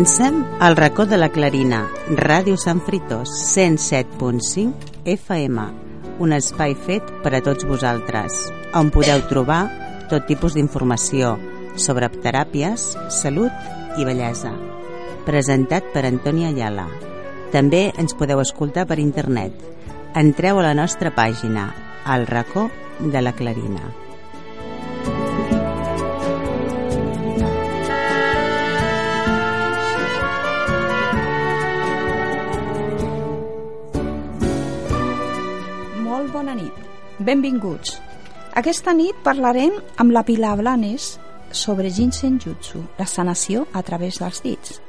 Comencem el racó de la Clarina, Ràdio Sant Fritós, 107.5 FM, un espai fet per a tots vosaltres, on podeu trobar tot tipus d'informació sobre teràpies, salut i bellesa. Presentat per Antònia Ayala. També ens podeu escoltar per internet. Entreu a la nostra pàgina, al racó de la Clarina. Molt bona nit. Benvinguts. Aquesta nit parlarem amb la Pilar Blanes sobre Jinsen Jutsu, la sanació a través dels dits.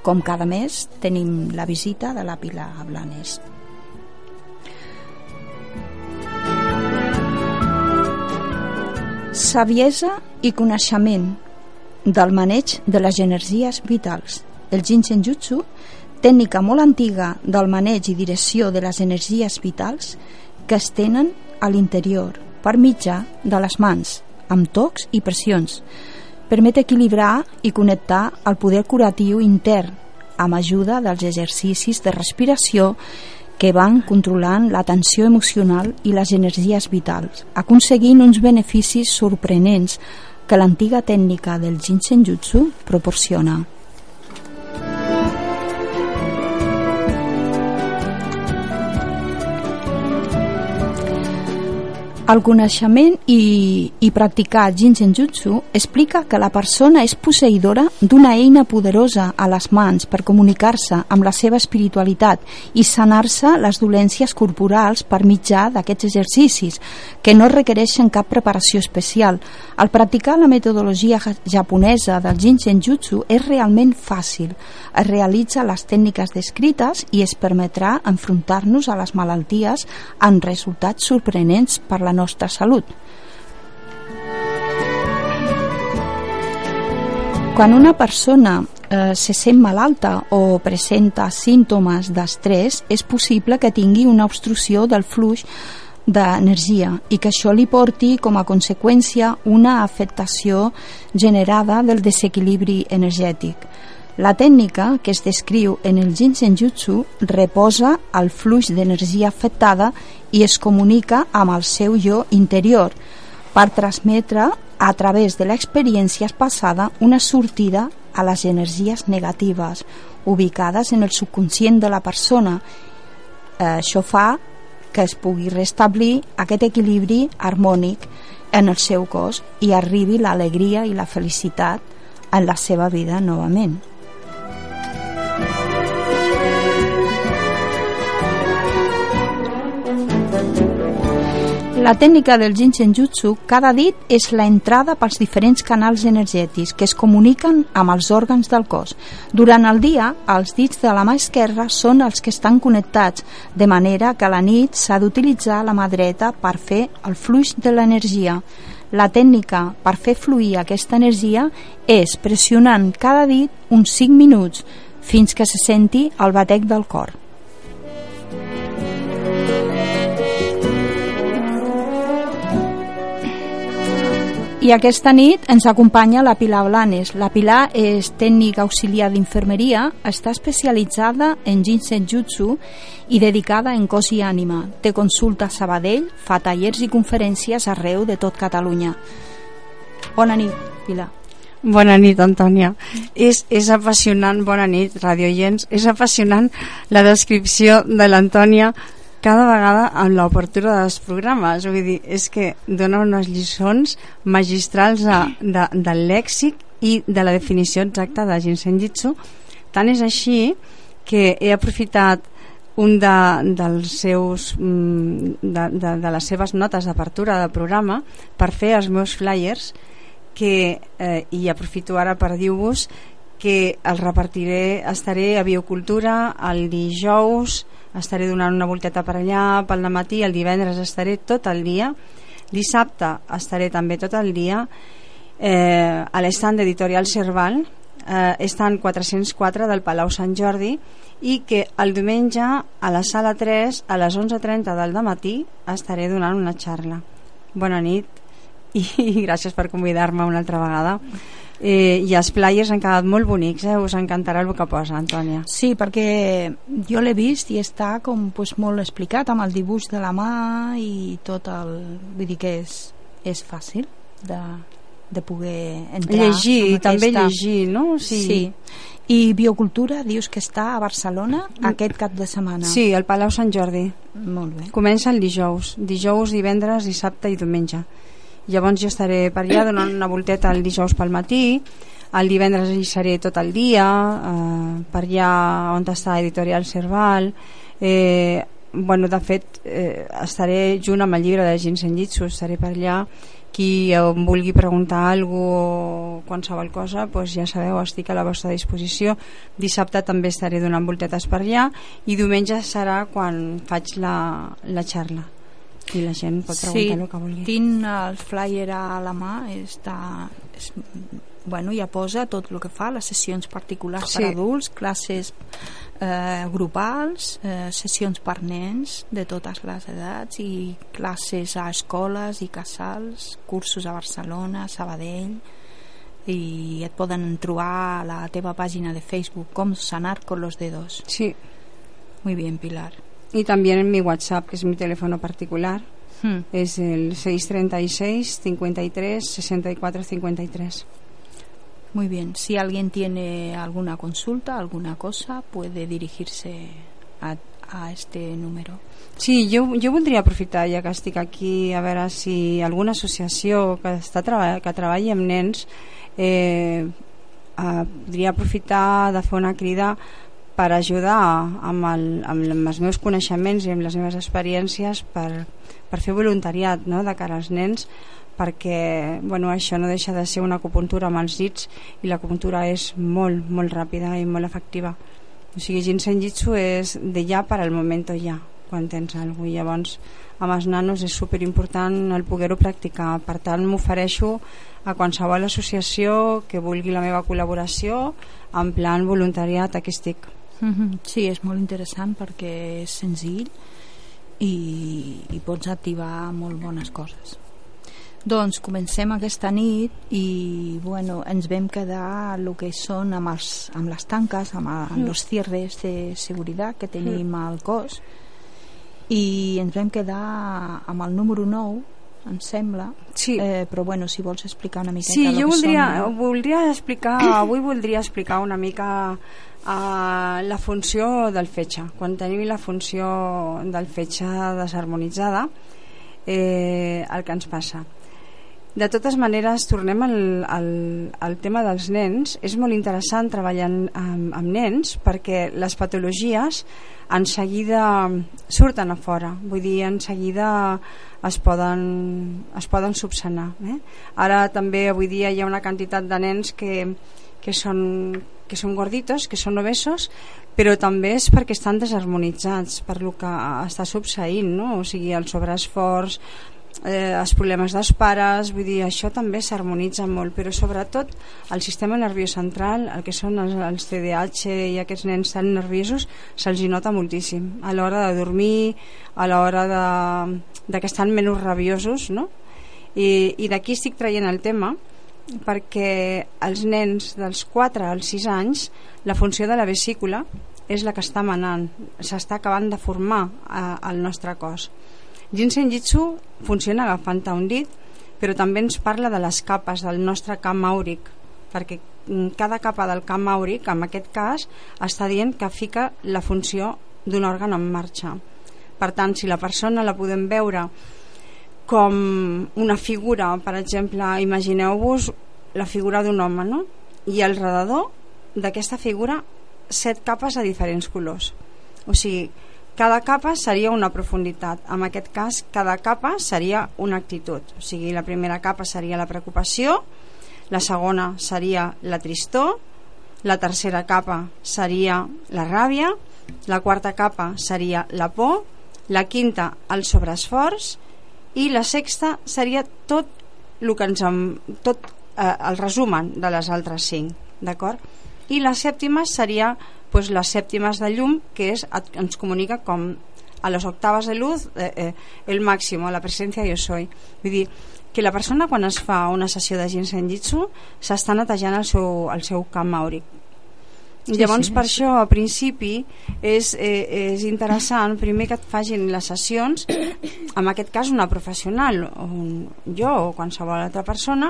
Com cada mes tenim la visita de la Pilar Blanes. Saviesa i coneixement del maneig de les energies vitals. El Jinsen Jutsu, tècnica molt antiga del maneig i direcció de les energies vitals que es tenen a l'interior per mitjà de les mans, amb tocs i pressions. Permet equilibrar i connectar el poder curatiu intern amb ajuda dels exercicis de respiració que van controlant la tensió emocional i les energies vitals, aconseguint uns beneficis sorprenents que l'antiga tècnica del Jinsen Jutsu proporciona. El coneixement i, i practicar Jinsen Jutsu explica que la persona és posseïdora d'una eina poderosa a les mans per comunicar-se amb la seva espiritualitat i sanar-se les dolències corporals per mitjà d'aquests exercicis, que no requereixen cap preparació especial. Al practicar la metodologia japonesa del Jinsen Jutsu és realment fàcil. Es realitza les tècniques descrites i es permetrà enfrontar-nos a les malalties amb resultats sorprenents per la nostra salut. Quan una persona eh, se sent malalta o presenta símptomes d'estrès, és possible que tingui una obstrucció del flux d'energia i que això li porti com a conseqüència una afectació generada del desequilibri energètic. La tècnica que es descriu en el Jinsen Jutsu reposa al flux d'energia afectada i es comunica amb el seu jo interior per transmetre a través de l'experiència passada una sortida a les energies negatives ubicades en el subconscient de la persona. Eh, això fa que es pugui restablir aquest equilibri harmònic en el seu cos i arribi l'alegria i la felicitat en la seva vida novament. La tècnica del Jinsen Jutsu, cada dit és la entrada pels diferents canals energètics que es comuniquen amb els òrgans del cos. Durant el dia, els dits de la mà esquerra són els que estan connectats, de manera que a la nit s'ha d'utilitzar la mà dreta per fer el flux de l'energia. La tècnica per fer fluir aquesta energia és pressionant cada dit uns 5 minuts fins que se senti el batec del cor. I aquesta nit ens acompanya la Pilar Blanes. La Pilar és tècnica auxiliar d'infermeria, està especialitzada en Jutsu i dedicada en cos i ànima. Té consulta a Sabadell, fa tallers i conferències arreu de tot Catalunya. Bona nit, Pilar. Bona nit, Antònia. És, és apassionant, bona nit, radioients, és apassionant la descripció de l'Antònia cada vegada amb l'obertura dels programes. Vull dir, és que dona unes lliçons magistrals de, de, del lèxic i de la definició exacta de Jinsen Jitsu. Tant és així que he aprofitat un de, dels seus, mm, de, de, de les seves notes d'apertura del programa per fer els meus flyers que, eh, i aprofito ara per dir-vos que els repartiré, estaré a Biocultura el dijous, estaré donant una volteta per allà, pel matí, el divendres estaré tot el dia, dissabte estaré també tot el dia eh, a l'estand editorial Cerval, eh, estan 404 del Palau Sant Jordi i que el diumenge a la sala 3 a les 11.30 del matí estaré donant una xarra. Bona nit i gràcies per convidar-me una altra vegada eh, i els players han quedat molt bonics eh? us encantarà el que posa Antònia Sí, perquè jo l'he vist i està com pues, molt explicat amb el dibuix de la mà i tot el... vull dir que és, és fàcil de, de poder entrar llegir, i també llegir no? Sí. sí. I Biocultura dius que està a Barcelona aquest cap de setmana. Sí, al Palau Sant Jordi. Molt bé. Comença el dijous. Dijous, divendres, dissabte i diumenge. Llavors jo estaré per allà donant una volteta el dijous pel matí, el divendres hi seré tot el dia, eh, per allà on està Editorial Cerval, eh, bueno, de fet eh, estaré junt amb el llibre de Jinsen Jitsu, estaré per allà. Qui em vulgui preguntar alguna o qualsevol cosa doncs ja sabeu, estic a la vostra disposició. Dissabte també estaré donant voltetes per allà i diumenge serà quan faig la, la xarla i la gent pot preguntar sí, el que vulgui. tinc el flyer a la mà, està, és, bueno, ja posa tot el que fa, les sessions particulars sí. per adults, classes eh, grupals, eh, sessions per nens de totes les edats i classes a escoles i casals, cursos a Barcelona, a Sabadell i et poden trobar a la teva pàgina de Facebook com sanar con los dedos. Sí. Muy bien, Pilar. Y también en mi WhatsApp, que es mi teléfono particular. Hmm. Es el 636 53 64 53. Muy bien. Si alguien tiene alguna consulta, alguna cosa, puede dirigirse a, a este número. Sí, jo, jo voldria aprofitar, ja que estic aquí, a veure si alguna associació que, està que treballi amb nens eh, eh, podria aprofitar de fer una crida per ajudar amb, el, amb els meus coneixements i amb les meves experiències per, per fer voluntariat no? de cara als nens perquè bueno, això no deixa de ser una acupuntura amb els dits i l'acupuntura és molt, molt ràpida i molt efectiva. O sigui, Ginseng Jitsu és de ja per al moment ja quan tens alguna cosa. Llavors amb els nanos és super important el poder-ho practicar. Per tant m'ofereixo a qualsevol associació que vulgui la meva col·laboració en plan voluntariat aquí estic -hmm. Sí, és molt interessant perquè és senzill i, i pots activar molt bones coses. Doncs comencem aquesta nit i bueno, ens vam quedar el que són amb, els, amb les tanques, amb, amb mm. els cierres de seguretat que tenim mm. al cos i ens vam quedar amb el número 9 em sembla sí. eh, però bueno, si vols explicar una mica sí, jo voldria, són... voldria explicar avui voldria explicar una mica Uh, la funció del fetge. Quan tenim la funció del fetge desharmonitzada eh, el que ens passa? De totes maneres tornem al, al, al tema dels nens. És molt interessant treballar amb, amb nens perquè les patologies en seguida surten a fora. Vull dir, en seguida es poden, es poden subsanar eh? ara també avui dia hi ha una quantitat de nens que, que són que són gorditos, que són obesos, però també és perquè estan desharmonitzats per lo que està subseint, no? o sigui, el sobreesforç, eh, els problemes dels pares, vull dir, això també s'harmonitza molt, però sobretot el sistema nerviós central, el que són els, els TDAH i aquests nens tan nerviosos, se'ls nota moltíssim a l'hora de dormir, a l'hora de, de que estan menys rabiosos, no? I, i d'aquí estic traient el tema perquè els nens dels 4 als 6 anys la funció de la vesícula és la que està manant, s'està acabant de formar eh, al nostre cos. Ginseng Jitsu funciona agafant un dit, però també ens parla de les capes del nostre camp àuric, perquè mm, cada capa del camp àuric, en aquest cas, està dient que fica la funció d'un òrgan en marxa. Per tant, si la persona la podem veure com una figura, per exemple, imagineu-vos la figura d'un home, no? I al redador d'aquesta figura set capes a diferents colors. O sigui, cada capa seria una profunditat. En aquest cas, cada capa seria una actitud. O sigui, la primera capa seria la preocupació, la segona seria la tristor, la tercera capa seria la ràbia, la quarta capa seria la por, la quinta el sobreesforç i la sexta seria tot el que ens tot eh, el resumen de les altres cinc d'acord? i la sèptima seria pues, les sèptimes de llum que és, ens comunica com a les octaves de luz eh, eh, el màxim, la presència jo soy vull dir, que la persona quan es fa una sessió de ginseng jitsu s'està netejant el seu, el seu camp àuric Sí, Llavors, sí, per sí. això, a principi, és, eh, és interessant primer que et facin les sessions, en aquest cas una professional, o un, jo o qualsevol altra persona,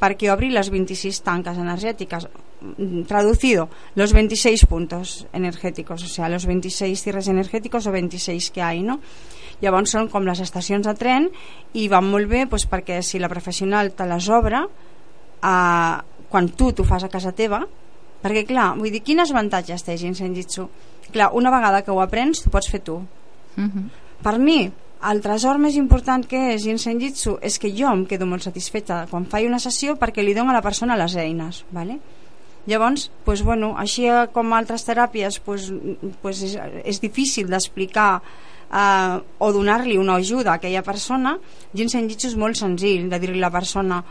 perquè obri les 26 tanques energètiques. Mm, traducido, los 26 puntos energéticos, o sea, los 26 cierres energéticos o 26 que hay, ¿no? Llavors són com les estacions de tren i van molt bé pues, perquè si la professional te les obre, eh, quan tu t'ho fas a casa teva, perquè, clar, vull dir, quins avantatges té Ginseng Jitsu? Clar, una vegada que ho aprens, t'ho pots fer tu. Uh mhm. -huh. Per mi, el tresor més important que és Ginseng Jitsu és que jo em quedo molt satisfeta quan faig una sessió perquè li dono a la persona les eines, ¿vale? Llavors, pues, bueno, així com altres teràpies pues, pues és, és difícil d'explicar eh, o donar-li una ajuda a aquella persona, Ginseng Jitsu és molt senzill de dir-li a la persona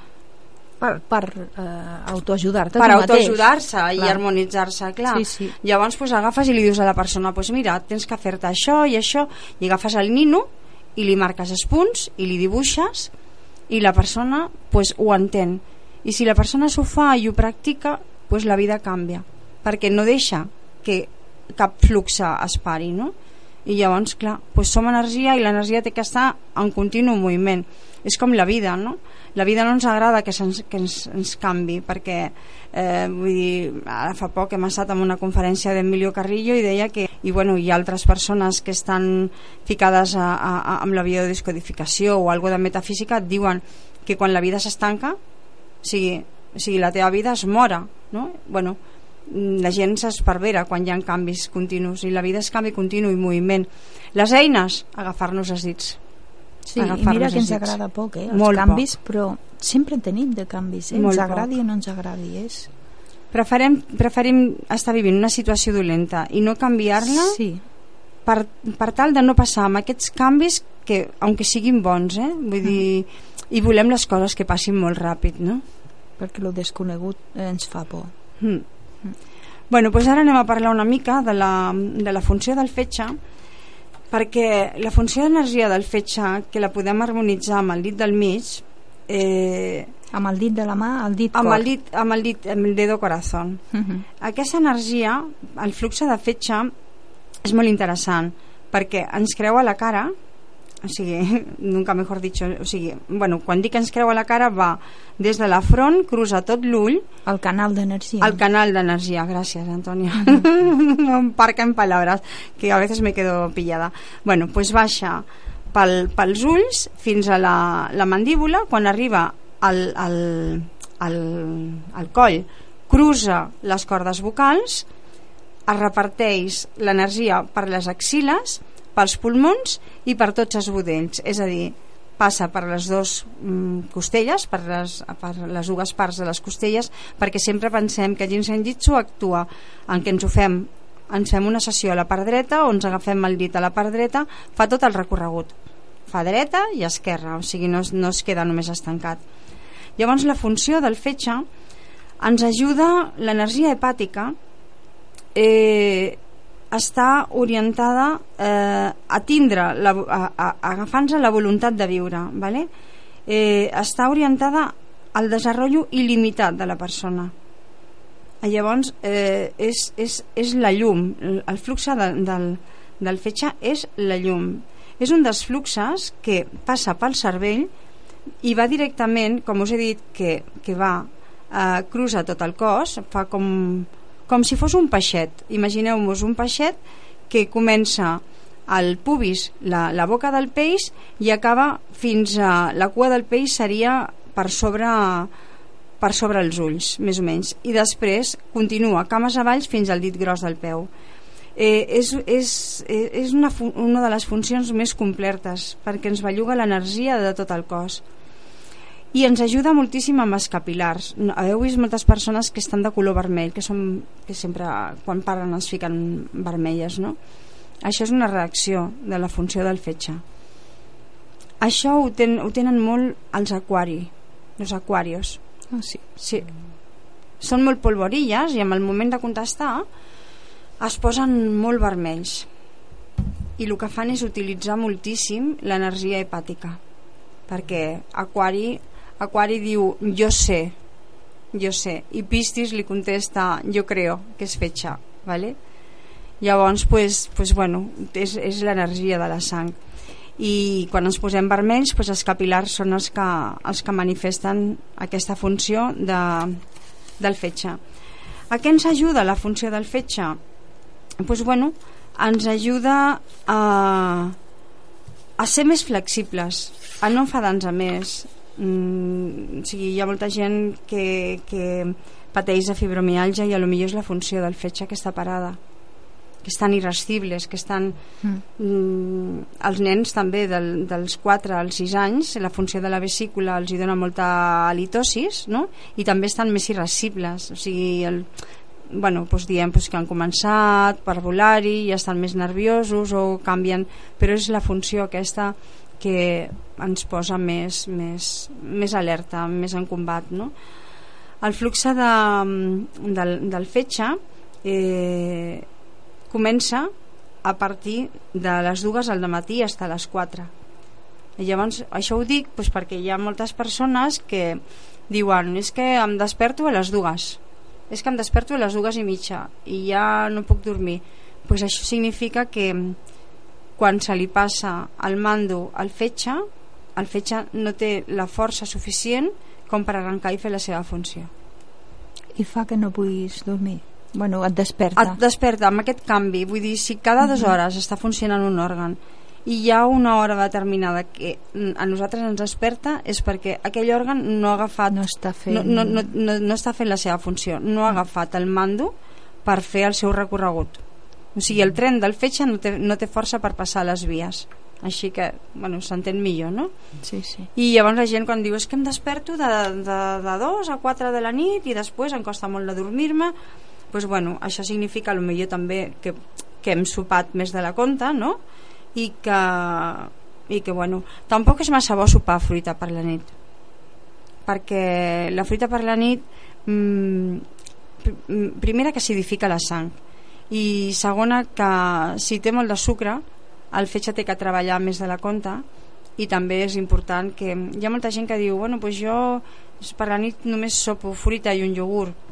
per, per uh, autoajudar-te per autoajudar-se i harmonitzar-se clar. Sí, sí. llavors pues, agafes i li dius a la persona pues, mira, tens que fer-te això i això i agafes el nino i li marques els punts i li dibuixes i la persona pues, ho entén i si la persona s'ho fa i ho practica pues, la vida canvia perquè no deixa que cap flux es pari no? i llavors clar, pues som energia i l'energia té que estar en continu moviment és com la vida no? la vida no ens agrada que, ens, que ens, ens canvi perquè eh, vull dir, ara fa poc hem estat en una conferència d'Emilio Carrillo i deia que i, bueno, hi ha altres persones que estan ficades a, a, a, amb la biodescodificació o algo de metafísica et diuen que quan la vida s'estanca o sigui, o sigui, la teva vida es mora no? bueno, la gent s'esparvera quan hi ha canvis continus i la vida és canvi continu i moviment les eines, agafar-nos els dits Sí, i mira que ens agrada poc, eh, els Molt canvis, poc. però sempre en tenim de canvis, eh? ens agradi poc. o no ens agradi. És... Preferim, preferim estar vivint una situació dolenta i no canviar-la sí. per, per tal de no passar amb aquests canvis que, aunque siguin bons, eh? vull mm. dir, i volem les coses que passin molt ràpid, no? Perquè el desconegut ens fa por. Mm. Mm. Bueno, doncs ara anem a parlar una mica de la, de la funció del fetge perquè la funció d'energia del fetge que la podem harmonitzar amb el dit del mig eh, amb el dit de la mà, el dit amb cor. el dit, amb el dit, amb el dedo corazón uh mhm. -huh. aquesta energia el flux de fetge és molt interessant perquè ens creu a la cara o sigui, nunca mejor dicho o sigui, bueno, quan dic que ens creu a la cara va des de la front, cruza tot l'ull. El canal d'energia. El canal d'energia, gràcies Antonia un parc en paraules que a vegades me quedo pillada. Bueno, pues baixa pel, pels ulls fins a la, la mandíbula. Quan arriba al, al, al, al coll cruza les cordes vocals es reparteix l'energia per les axiles pels pulmons i per tots els budells, és a dir, passa per les dues mm, costelles, per les, per les dues parts de les costelles, perquè sempre pensem que Ginseng Jitsu actua en què ens ho fem ens fem una sessió a la part dreta o ens agafem el dit a la part dreta, fa tot el recorregut. Fa dreta i esquerra o sigui no, no es queda només estancat. Llavors la funció del fetge ens ajuda l'energia hepàtica eh, està orientada eh, a tindre, la, a, a, agafant-se la voluntat de viure, ¿vale? eh, està orientada al desenvolupament il·limitat de la persona. Eh, llavors, eh, és, és, és la llum, el flux de, del, del fetge és la llum. És un dels fluxes que passa pel cervell i va directament, com us he dit, que, que va, eh, cruza tot el cos, fa com, com si fos un peixet. Imagineu-vos un peixet que comença al pubis, la, la boca del peix, i acaba fins a... La cua del peix seria per sobre per sobre els ulls, més o menys, i després continua cames avall fins al dit gros del peu. Eh, és, és, és una, una de les funcions més completes perquè ens belluga l'energia de tot el cos i ens ajuda moltíssim amb els capilars heu vist moltes persones que estan de color vermell que, són, que sempre quan parlen es fiquen vermelles no? això és una reacció de la funció del fetge això ho, ten, ho tenen molt els aquari els aquarios ah, sí. sí. són molt polvorilles i amb el moment de contestar es posen molt vermells i el que fan és utilitzar moltíssim l'energia hepàtica perquè Aquari, Aquari diu jo sé jo sé i Pistis li contesta jo creo que és fetge ¿vale? llavors pues, pues, bueno, és, és l'energia de la sang i quan ens posem vermells pues els capilars són els que, els que manifesten aquesta funció de, del fetge a què ens ajuda la funció del fetge? pues bueno, ens ajuda a, a ser més flexibles, a no enfadar-nos a més. Mm, o sigui, hi ha molta gent que, que pateix de fibromialgia i a lo millor és la funció del fetge que està parada que estan irascibles, que estan mm. Mm, els nens també del, dels 4 als 6 anys la funció de la vesícula els hi dona molta halitosis no? i també estan més irascibles o sigui, el, bueno, doncs diem doncs, que han començat per volar-hi i estan més nerviosos o canvien, però és la funció aquesta que ens posa més, més, més alerta, més en combat. No? El flux de, del, del fetge eh, comença a partir de les dues al matí fins a les 4. I llavors, això ho dic doncs, perquè hi ha moltes persones que diuen és que em desperto a les dues és que em desperto a les dues i mitja i ja no puc dormir pues això significa que quan se li passa el mando al fetge el fetge no té la força suficient com per arrencar i fer la seva funció. I fa que no puguis dormir. Bueno, et desperta. Et desperta amb aquest canvi. Vull dir, si cada dues hores està funcionant un òrgan i hi ha una hora determinada que a nosaltres ens desperta és perquè aquell òrgan no ha agafat no està fent, no, no, no, no, no està fent la seva funció. No ha agafat el mando per fer el seu recorregut o sigui, el tren del fetge no té, no té força per passar les vies així que, bueno, s'entén millor, no? Sí, sí. I llavors la gent quan diu és que em desperto de, de, de 2 a 4 de la nit i després em costa molt de dormir-me doncs bueno, això significa millor també que, que hem sopat més de la compta, no? i que, i que bueno, tampoc és massa bo sopar fruita per la nit perquè la fruita per la nit mmm, primera que acidifica la sang i segona que si té molt de sucre el fetge té que treballar més de la compta i també és important que hi ha molta gent que diu bueno, pues jo per la nit només sopo fruita i un iogurt.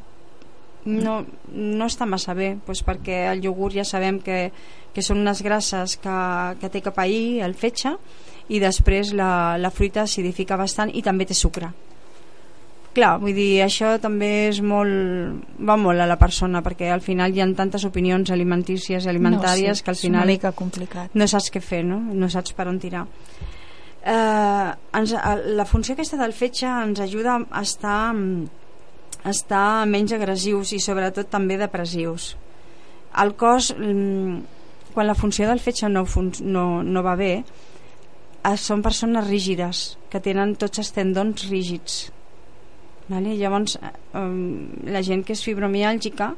No, no està massa bé pues perquè el iogurt ja sabem que, que són unes grasses que, que té cap ahir el fetge i després la, la fruita acidifica bastant i també té sucre clar, vull dir, això també és molt, va molt a la persona perquè al final hi ha tantes opinions alimentícies i alimentàries no, sí, que al final és complicat. no saps què fer, no? no saps per on tirar eh, ens, la funció aquesta del fetge ens ajuda a estar estar menys agressius i sobretot també depressius. El cos, mm, quan la funció del fetge no, no, no va bé, eh, són persones rígides, que tenen tots els tendons rígids. Vale? Llavors, eh, la gent que és fibromiàlgica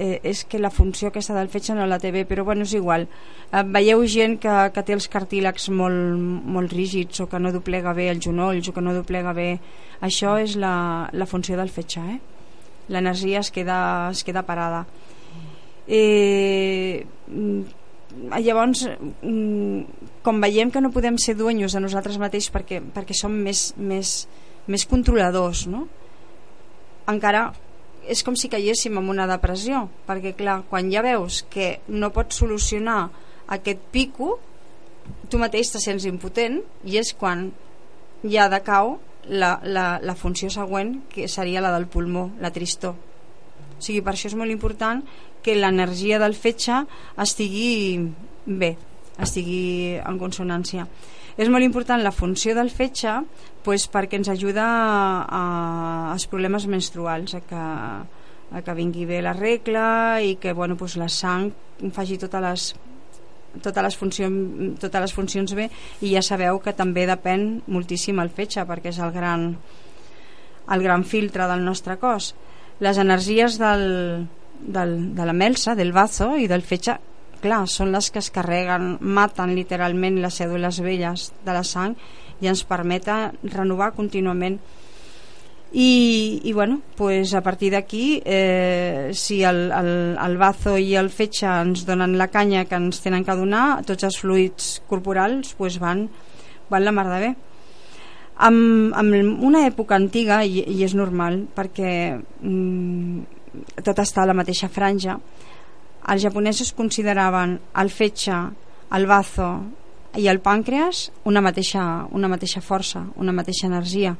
eh, és que la funció aquesta del fetge no la té bé, però bueno, és igual. Eh, veieu gent que, que té els cartílegs molt, molt rígids o que no doblega bé els genolls o que no doblega bé... Això és la, la funció del fetge, eh? L'energia es, queda, es queda parada. Eh, llavors mm, com veiem que no podem ser dueños de nosaltres mateixos perquè, perquè som més, més, més controladors no? encara és com si caiguéssim en una depressió perquè clar, quan ja veus que no pots solucionar aquest pico tu mateix te sents impotent i és quan ja decau la, la, la funció següent que seria la del pulmó, la tristor o sigui, per això és molt important que l'energia del fetge estigui bé, estigui en consonància. És molt important la funció del fetge pues, perquè ens ajuda a, als problemes menstruals, a que, a que vingui bé la regla i que bueno, pues, la sang faci totes les totes les, funcions, totes les funcions bé. I ja sabeu que també depèn moltíssim el fetge perquè és el gran, el gran filtre del nostre cos. Les energies del, del, de la melsa, del bazo i del fetge clar, són les que es carreguen maten literalment les cèdules velles de la sang i ens permeten renovar contínuament. I, i bueno, pues a partir d'aquí eh, si el, el, el bazo i el fetge ens donen la canya que ens tenen que donar tots els fluids corporals pues van, van la mar de bé. Amb, amb una època antiga i, i és normal perquè mm, tot està a la mateixa franja els japonesos consideraven el fetge, el bazo i el pàncreas una mateixa, una mateixa força, una mateixa energia.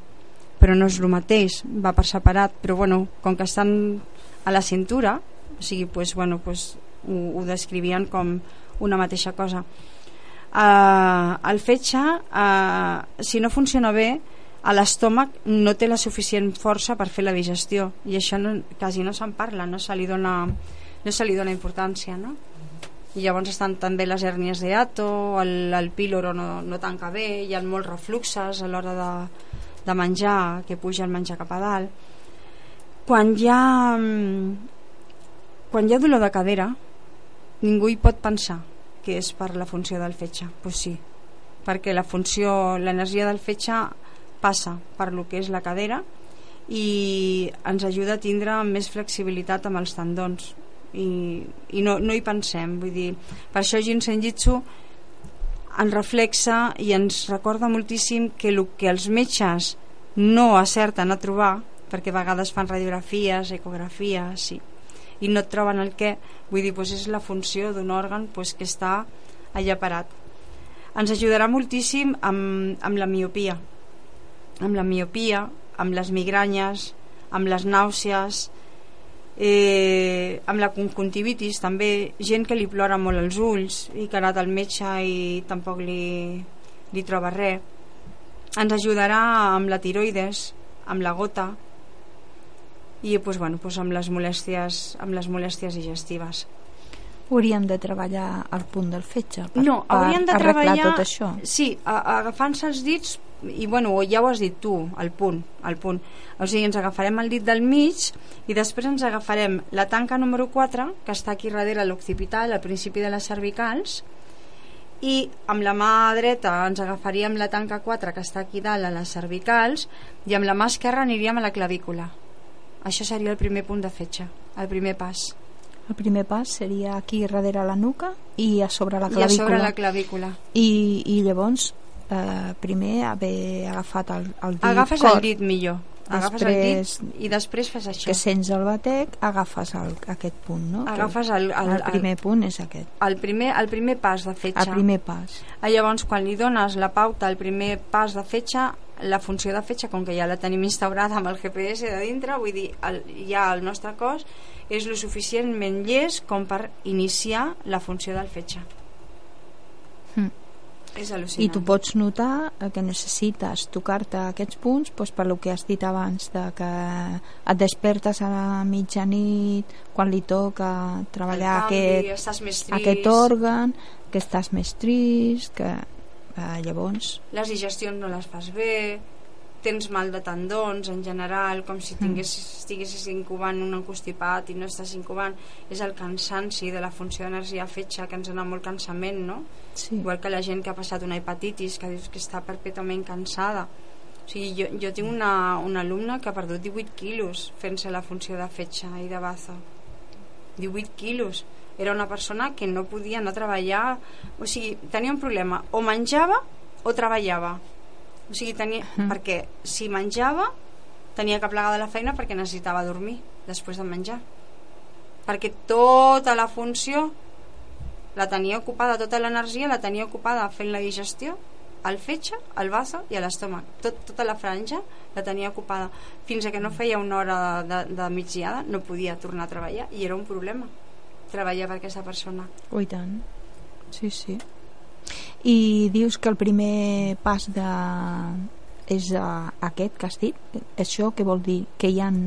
Però no és el mateix, va per separat. Però bueno, com que estan a la cintura o sigui, pues, bueno, pues, ho, ho descrivien com una mateixa cosa. Uh, el fetge uh, si no funciona bé a l'estómac no té la suficient força per fer la digestió. I això no, quasi no se'n parla no se li dona, no se li dona importància no? i llavors estan també les hèrnies d'ato el, el píloro no, no tanca bé hi ha molts refluxes a l'hora de, de menjar que puja el menjar cap a dalt quan hi ha quan hi ha dolor de cadera ningú hi pot pensar que és per la funció del fetge doncs pues sí, perquè la funció l'energia del fetge passa per lo que és la cadera i ens ajuda a tindre més flexibilitat amb els tendons i, i no, no hi pensem. Vull dir, per això Jinsen Jitsu ens reflexa i ens recorda moltíssim que el que els metges no acerten a trobar perquè a vegades fan radiografies, ecografies i, i no troben el què vull dir, doncs és la funció d'un òrgan doncs, que està allà parat. Ens ajudarà moltíssim amb, amb la miopia. Amb la miopia, amb les migranyes, amb les nàusees, eh, amb la conjuntivitis també, gent que li plora molt els ulls i que ha anat al metge i tampoc li, li troba res. Ens ajudarà amb la tiroides, amb la gota i pues, bueno, pues amb les molèsties amb les molèsties digestives hauríem de treballar al punt del fetge per, no, hauríem de treballar tot això sí, agafant-se els dits i bueno, ja ho has dit tu, el punt, el punt. O sigui, ens agafarem el dit del mig i després ens agafarem la tanca número 4, que està aquí darrere l'occipital, al principi de les cervicals, i amb la mà dreta ens agafaríem la tanca 4 que està aquí dalt a les cervicals i amb la mà esquerra aniríem a la clavícula. Això seria el primer punt de fetge el primer pas. El primer pas seria aquí darrere la nuca i a sobre la clavícula i a sobre la clavícula. I, i llavors eh, primer haver agafat el, el dit agafes cor. el dit millor agafes el dit i després fas això que sents el batec agafes el, aquest punt no? agafes el, el, el primer el, punt és aquest el primer, el primer pas de fetge el primer pas ah, llavors quan li dones la pauta al primer pas de fetge la funció de fetge com que ja la tenim instaurada amb el GPS de dintre vull dir, el, ja el nostre cos és lo suficientment llest com per iniciar la funció del fetge mm. És al·lucinant. I tu pots notar que necessites tocar-te aquests punts doncs, per lo que has dit abans, de que et despertes a la mitjanit quan li toca treballar canvi, aquest, aquest òrgan, que estàs més trist, que eh, llavors... Les digestions no les fas bé, tens mal de tendons en general, com si tingués, mm. estiguessis incubant un encostipat i no estàs incubant, és el cansanci de la funció d'energia fetge que ens dona molt cansament, no? Sí. Igual que la gent que ha passat una hepatitis, que dius que està perpètuament cansada. O sigui, jo, jo tinc una, una alumna que ha perdut 18 quilos fent-se la funció de fetge i de baza. 18 quilos. era una persona que no podia anar a treballar o sigui, tenia un problema o menjava o treballava o sigui, tenia, mm. perquè si menjava tenia que plegar de la feina perquè necessitava dormir després de menjar. Perquè tota la funció la tenia ocupada, tota l'energia la tenia ocupada fent la digestió al fetge, al bazo i a l'estómac. Tot, tota la franja la tenia ocupada. Fins a que no feia una hora de, de, de migdiada no podia tornar a treballar i era un problema treballar per aquesta persona. Oh, tant. Sí, sí i dius que el primer pas de és uh, aquest que has dit això què vol dir? que hi han,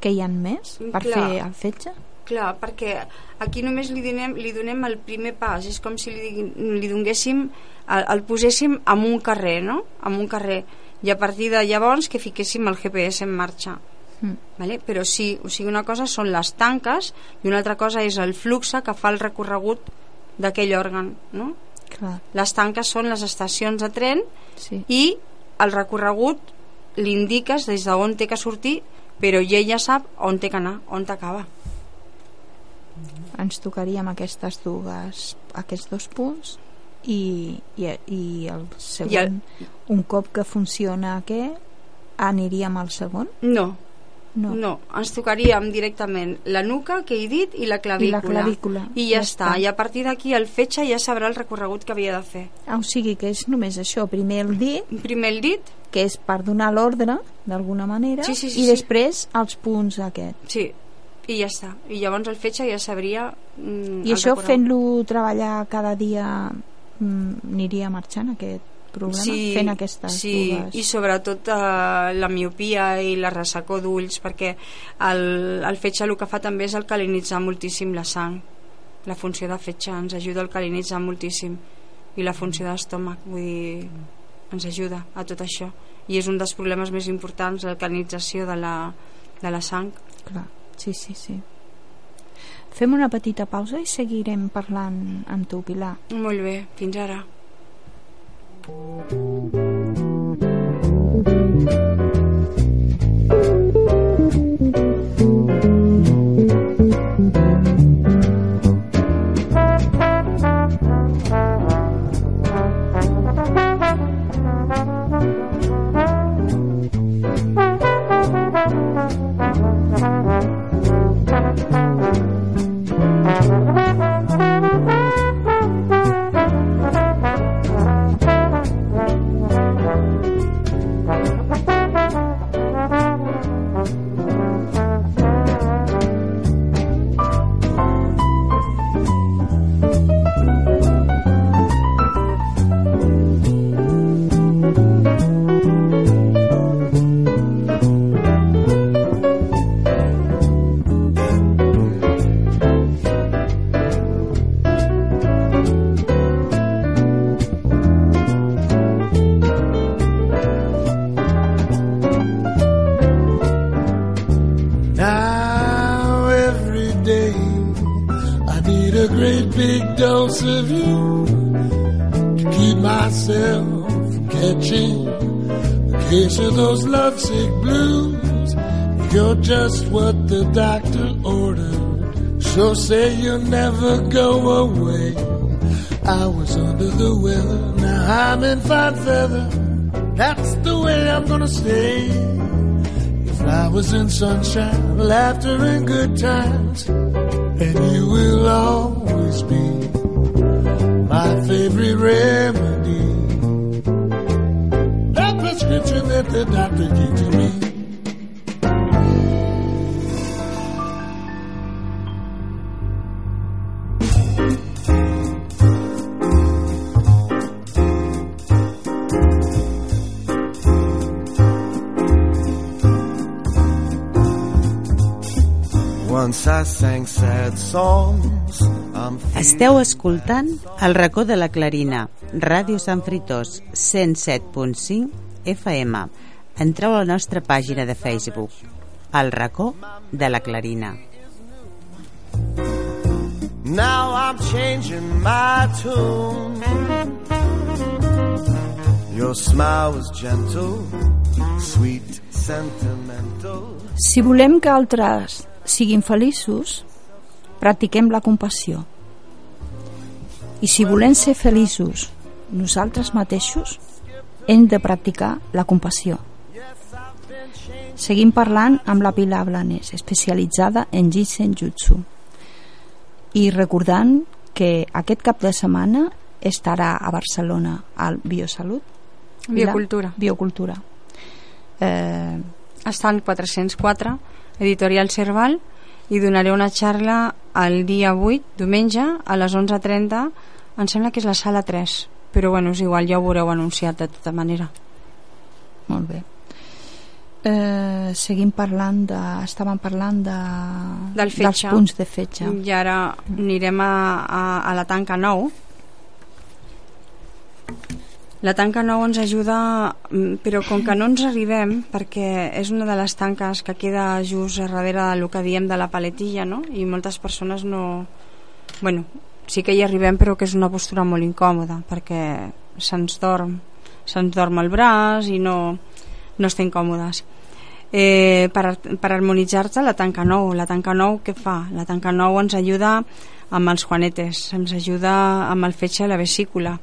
que hi han més per Clar. fer el fetge? Clar, perquè aquí només li donem, li donem el primer pas, és com si li, li donéssim, el, el poséssim en un carrer, no? En un carrer. I a partir de llavors que fiquéssim el GPS en marxa. Mm. Vale? Però sí, o sigui, una cosa són les tanques i una altra cosa és el flux que fa el recorregut d'aquell òrgan, no? Clar. Les tanques són les estacions de tren sí. i el recorregut l'indiques des d'on té que sortir però ella ja sap on té que anar, on t'acaba ens tocaríem aquestes dues, aquests dos punts i, i, i el segon I el... un cop que funciona aquest aniríem al segon? No, no. no, ens tocaríem directament la nuca que he dit i la clavícula. I, la clavícula. I ja, ja està. està. I a partir d'aquí el fetge ja sabrà el recorregut que havia de fer. Ah, o sigui que és només això, primer el dit... Primer el dit. Que és per donar l'ordre, d'alguna manera, sí, sí, sí, i sí. després els punts aquest. Sí, i ja està i llavors el fetge ja sabria mm, i això fent-lo treballar cada dia mm, aniria marxant aquest problema sí, fent aquestes sí, dues i sobretot eh, la miopia i la ressecó d'ulls perquè el, el fetge el que fa també és alcalinitzar moltíssim la sang la funció de fetge ens ajuda a alcalinitzar moltíssim i la funció d'estómac vull dir, ens ajuda a tot això i és un dels problemes més importants l'alcalinització de, la, de la sang clar Sí, sí, sí. Fem una petita pausa i seguirem parlant amb tu, Pilar. Molt bé, fins ara. Just say you'll never go away. I was under the weather, now I'm in fine feather. That's the way I'm gonna stay. If I was in sunshine, laughter and good times, and you will always be my favorite remedy. That prescription that the doctor gave Esteu escoltant El racó de la Clarina, Ràdio Sant Fritós, 107.5 FM. Entreu a la nostra pàgina de Facebook, El racó de la Clarina. Now I'm changing my tune Your smile was gentle, sweet, sentimental Si volem que altres siguin feliços, practiquem la compassió. I si volem ser feliços nosaltres mateixos, hem de practicar la compassió. Seguim parlant amb la Pilar Blanes, especialitzada en Jitsen Jutsu. I recordant que aquest cap de setmana estarà a Barcelona al Biosalut. Biocultura. Biocultura. Eh, Estan 404, editorial Cerval, i donaré una xarra el dia 8, diumenge, a les 11.30, em sembla que és la sala 3, però bueno, és igual, ja ho haureu anunciat de tota manera. molt bé. Eh, seguim parlant de... Estàvem parlant de... Del dels punts de fetge. I ara anirem a, a, a la tanca 9. La tanca 9 ens ajuda, mm, però com que no ens arribem, perquè és una de les tanques que queda just darrere del que diem de la paletilla, no? I moltes persones no... Bueno, sí que hi arribem, però que és una postura molt incòmoda, perquè se'ns dorm, se'ns dorm el braç i no, no estem còmodes. Eh, per, per harmonitzar-te la tanca 9 la tanca 9 què fa? la tanca 9 ens ajuda amb els juanetes ens ajuda amb el fetge a la vesícula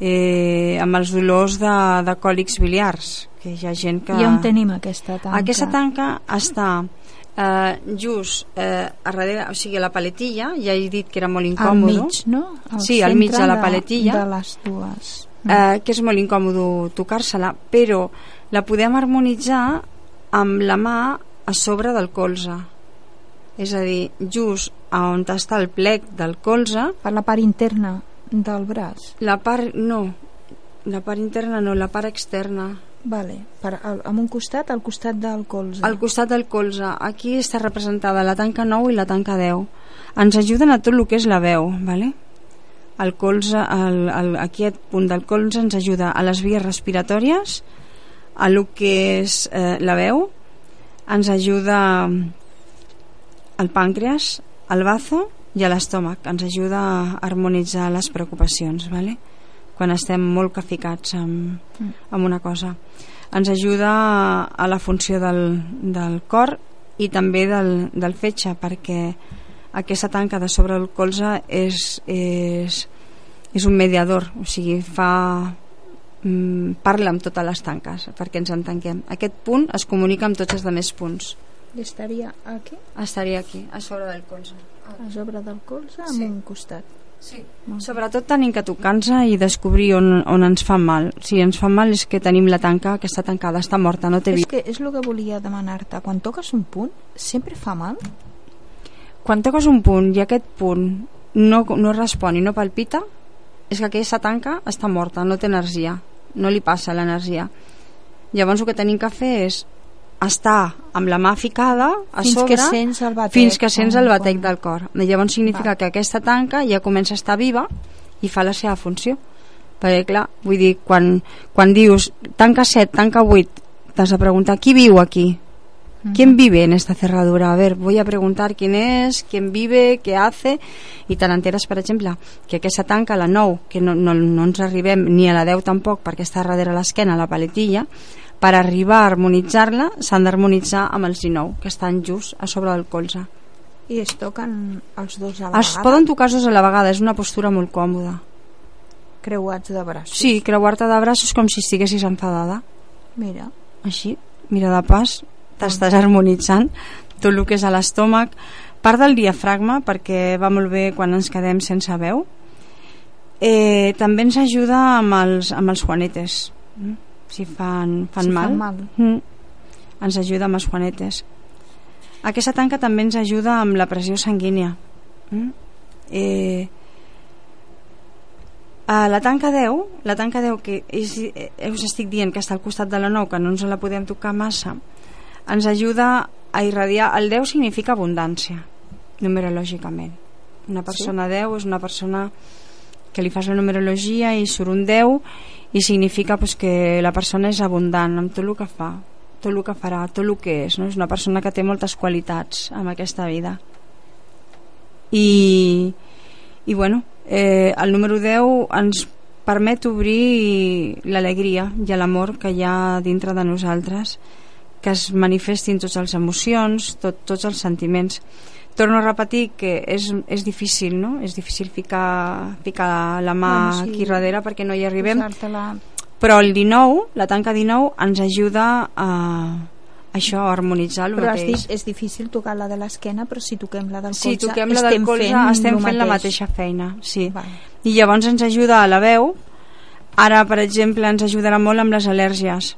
eh, amb els dolors de, de còlics biliars que hi ha gent que... I on tenim aquesta tanca? Aquesta tanca està eh, just eh, a darrere, o sigui, a la paletilla, ja he dit que era molt Al incòmode. mig, no? Al Sí, al mig de la paletilla. De les dues. eh, que és molt incòmode tocar-se-la, però la podem harmonitzar amb la mà a sobre del colze. És a dir, just on està el plec del colze, Per la part interna del braç. la part... no, la part interna no, la part externa. Vale. Per, al, amb un costat, al costat del colze. Al costat del colze. Aquí està representada la tanca 9 i la tanca 10. Ens ajuden a tot el que és la veu, ¿vale? El colze, el, el, aquest punt del colze ens ajuda a les vies respiratòries, a el que és eh, la veu, ens ajuda al pàncreas, al bazo i a l'estómac. Ens ajuda a harmonitzar les preocupacions, ¿vale? quan estem molt caficats amb, amb una cosa. Ens ajuda a la funció del, del cor i també del, del fetge, perquè aquesta tanca de sobre el colze és, és, és un mediador, o sigui, fa mm, parla amb totes les tanques perquè ens entenguem. Aquest punt es comunica amb tots els altres punts. I estaria aquí, Estaria aquí, a sobre del colze. A sobre del colze, amb Sí. un costat. Sí. Sobretot tenim que tocar-nos i descobrir on, on ens fa mal. Si ens fa mal és que tenim la tanca, aquesta tancada està morta, no té És vida. que és el que volia demanar-te. Quan toques un punt, sempre fa mal? Quan toques un punt i aquest punt no, no respon i no palpita, és que aquesta tanca està morta, no té energia, no li passa l'energia. Llavors el que tenim que fer és estar amb la mà ficada a Fins sobre que sents el batec. fins que sents el Quan- batec del cor. Llavors significa Va. que aquesta tanca ja comença a estar viva i fa la seva funció. Perquè, clar, vull dir, quan, quan dius tanca 7, tanca 8, t'has de preguntar qui viu aquí? ¿Quién vive en esta cerradura? A ver, voy a preguntar quién es, quién vive, qué hace, i te n'enteres, per exemple, que aquesta tanca, la 9, que no, no, no ens arribem ni a la 10 tampoc, perquè està darrere l'esquena, la paletilla, per arribar a harmonitzar-la s'han d'harmonitzar amb els 19, que estan just a sobre del colze. I es toquen els dos a la Es vegada? poden tocar els dos a la vegada, és una postura molt còmoda. Creuats de braços? Sí, creuar-te de braços com si estiguessis enfadada. Mira, així, mira de pas t'estàs harmonitzant tot el que és a l'estómac part del diafragma perquè va molt bé quan ens quedem sense veu eh, també ens ajuda amb els, amb els juanetes mm? Si fan, fan Si mal, fan mal. Mm. ens ajuda amb els juanetes aquesta tanca també ens ajuda amb la pressió sanguínia mm? eh, a la tanca 10, la tanca 10 que és, eh, us estic dient que està al costat de la 9, que no ens la podem tocar massa, ens ajuda a irradiar... El 10 significa abundància, numerològicament. Una persona sí? 10 és una persona que li fas la numerologia i surt un 10 i significa pues, que la persona és abundant amb tot el que fa, tot el que farà, tot el que és. No? És una persona que té moltes qualitats en aquesta vida. I, i bueno, eh, el número 10 ens permet obrir l'alegria i l'amor que hi ha dintre de nosaltres que es manifestin tots els emocions tot, tots els sentiments torno a repetir que és, és difícil, no? És difícil ficar, ficar la mà Bueno, sí. aquí darrere perquè no hi arribem, però el 19, la tanca 19, ens ajuda a això, a harmonitzar el Però has mateix. dit, és difícil tocar la de l'esquena, però si toquem la del Si colze, toquem la del estem colze, fent estem fent la mateix. mateixa feina, sí. Vale. I llavors ens ajuda a la veu. Ara, per exemple, ens ajudarà molt amb les al·lèrgies,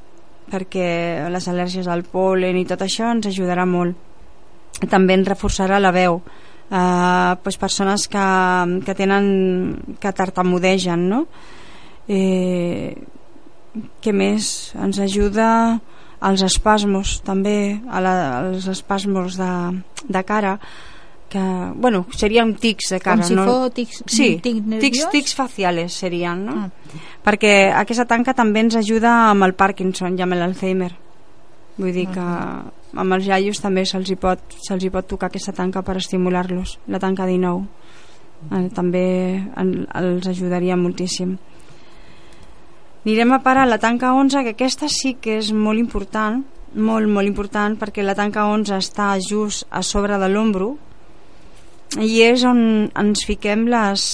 perquè les al·lèrgies al pol·len i tot això ens ajudarà molt. També ens reforçarà la veu. Uh, pues persones que, que tenen que tartamudegen, no? Eh, què més? Ens ajuda als espasmos, també, a la, als espasmos de, de cara, que, bueno, serien tics de cara, Com si no? fos tics, sí, tic tics, tics faciales serien, no? Ah. Perquè aquesta tanca també ens ajuda amb el Parkinson i amb l'Alzheimer. Vull dir que amb els iaios també se'ls hi, pot, se hi pot tocar aquesta tanca per estimular-los, la tanca 19. Eh, també en, els ajudaria moltíssim. Anirem a parar la tanca 11, que aquesta sí que és molt important, molt, molt important, perquè la tanca 11 està just a sobre de l'ombro i és on ens fiquem les,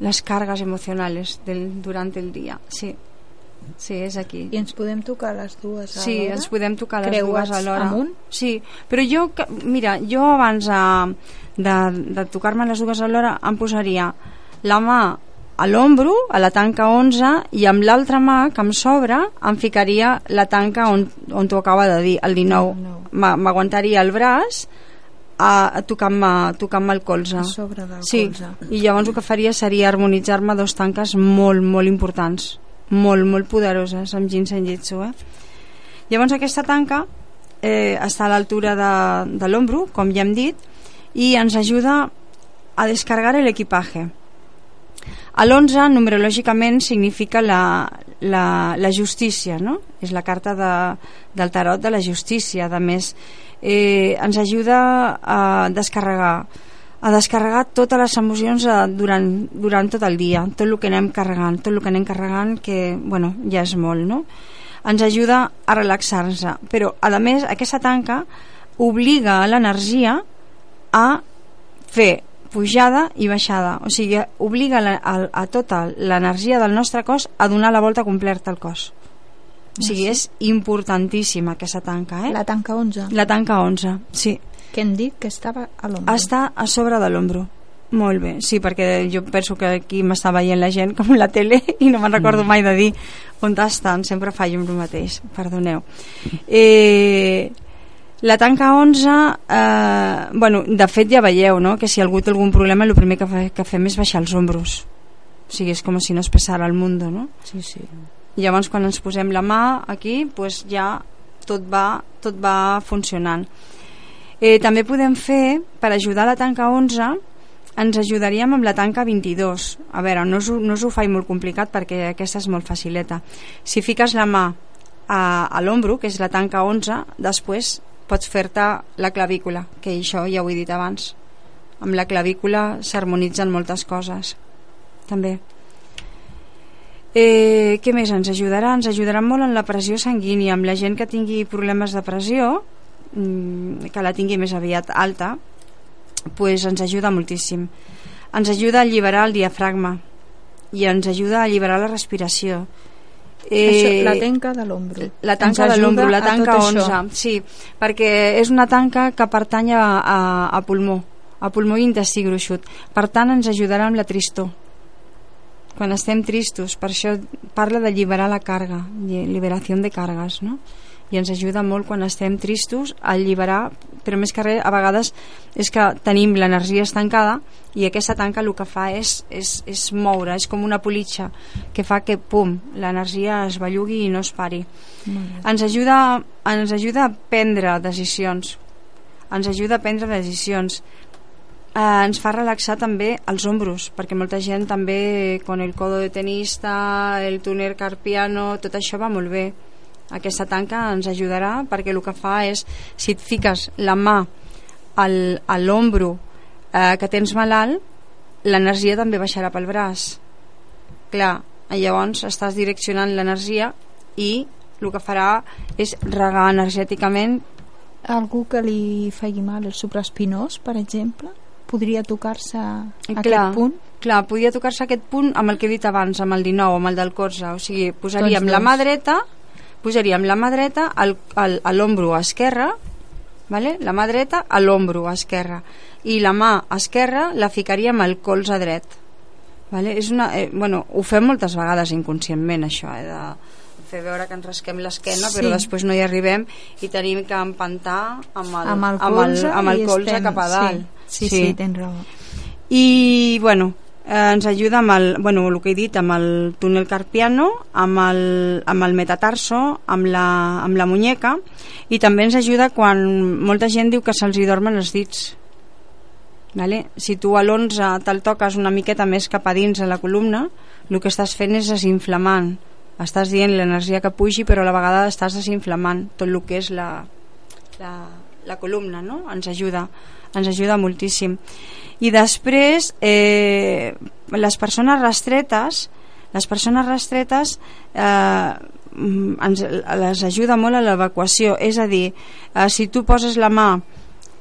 les cargas emocionales del, durant el dia. Sí, sí, és aquí. I ens podem tocar les dues Sí, alhora? ens podem tocar les Creuats dues alhora. amunt? Sí, però jo, mira, jo abans de, de, de tocar-me les dues alhora em posaria la mà a l'ombro, a la tanca 11, i amb l'altra mà, que em sobra, em ficaria la tanca on, on t'ho acaba de dir, el 19. No. Ma- M'aguantaria el braç a, a tocant-me tocant el colze. A sobre del sí, colze. i llavors el que faria seria harmonitzar-me dos tanques molt, molt importants, molt, molt poderoses amb ginseng jitsu, eh? Llavors aquesta tanca eh, està a l'altura de, de l'ombro, com ja hem dit, i ens ajuda a descargar l'equipatge. A l'11, numerològicament, significa la, la, la justícia, no? És la carta de, del tarot de la justícia. A més, eh, ens ajuda a descarregar a descarregar totes les emocions eh, durant, durant tot el dia, tot el que anem carregant, tot el que anem carregant, que, bueno, ja és molt, no? Ens ajuda a relaxar-nos, però, a més, aquesta tanca obliga a l'energia a fer pujada i baixada, o sigui, obliga la, a, a tota l'energia del nostre cos a donar la volta completa al cos. O sigui, és importantíssima aquesta tanca, eh? La tanca 11, La tanca 11, sí. Que hem dit que estava a l'ombro. Està a sobre de l'ombro. Molt bé, sí, perquè jo penso que aquí m'està veient la gent com la tele i no me'n recordo mai de dir on estan, sempre fallo amb el mateix, perdoneu. Eh, la tanca 11, eh, bueno, de fet ja veieu no? que si algú té algun problema el primer que, fa, que fem és baixar els ombros. O sigui, és com si no es pesara el món, no? Sí, sí. I llavors quan ens posem la mà aquí pues ja tot va, tot va funcionant eh, també podem fer per ajudar la tanca 11 ens ajudaríem amb la tanca 22 a veure, no us, no us ho faig molt complicat perquè aquesta és molt facileta. Si fiques la mà a, a l'ombro que és la tanca 11 després pots fer-te la clavícula que això ja ho he dit abans. Amb la clavícula s'harmonitzen moltes coses també. Eh, què més? Ens ajudarà? Ens ajudarà molt en la pressió sanguínia, amb la gent que tingui problemes de pressió, que la tingui més aviat alta, pues ens ajuda moltíssim. Ens ajuda a alliberar el diafragma i ens ajuda a alliberar la respiració. Això, la tanca de l'ombro. La tanca de l'ombro, la tanca tot 11, això. sí, perquè és una tanca que pertany a, a, a pulmó, a pulmó i intestí gruixut. Per tant, ens ajudarà amb la tristor. Quan estem tristos, per això parla d'alliberar la carga, liberació de cargues, no? I ens ajuda molt quan estem tristos a alliberar, però més que res, a vegades és que tenim l'energia estancada i aquesta tanca el que fa és, és, és moure, és com una politxa que fa que, pum, l'energia es bellugui i no es pari. Ens ajuda, ens ajuda a prendre decisions. Ens ajuda a prendre decisions. Eh, ens fa relaxar també els ombros perquè molta gent també con el codo de tenista el túnel carpiano tot això va molt bé aquesta tanca ens ajudarà perquè el que fa és si et fiques la mà al, a l'ombro eh, que tens malalt l'energia també baixarà pel braç clar, llavors estàs direccionant l'energia i el que farà és regar energèticament algú que li faci mal el supraespinós, per exemple, podria tocar-se aquest Clar. punt? Clar, podia tocar-se aquest punt amb el que he dit abans, amb el 19, amb el del corze. O sigui, posaríem Tots la mà dreta, posaríem la mà dreta al, al, a l'ombro esquerre, vale? la mà dreta a l'ombro esquerre, i la mà esquerra la ficaríem al colze dret. Vale? És una, eh, bueno, ho fem moltes vegades inconscientment, això, eh, de fer veure que ens rasquem l'esquena, Sí. però després no hi arribem i tenim que empantar amb el, amb el amb colze, el, amb el colze estem- cap a dalt. Sí, sí, sí, tens raó. I, bueno, eh, ens ajuda amb el, bueno, el que he dit, amb el túnel carpiano, amb el, amb el metatarso, amb la, amb la muñeca, i també ens ajuda quan molta gent diu que se'ls hi dormen els dits. Vale? Si tu a l'11 te'l toques una miqueta més cap a dins a la columna, el que estàs fent és desinflamant. Estàs dient l'energia que pugi, però a la vegada estàs desinflamant tot el que és la, la, la columna, no? Ens ajuda, ens ajuda moltíssim. I després, eh, les persones rastretes, les persones rastretes eh, ens, les ajuda molt a l'evacuació, és a dir, eh, si tu poses la mà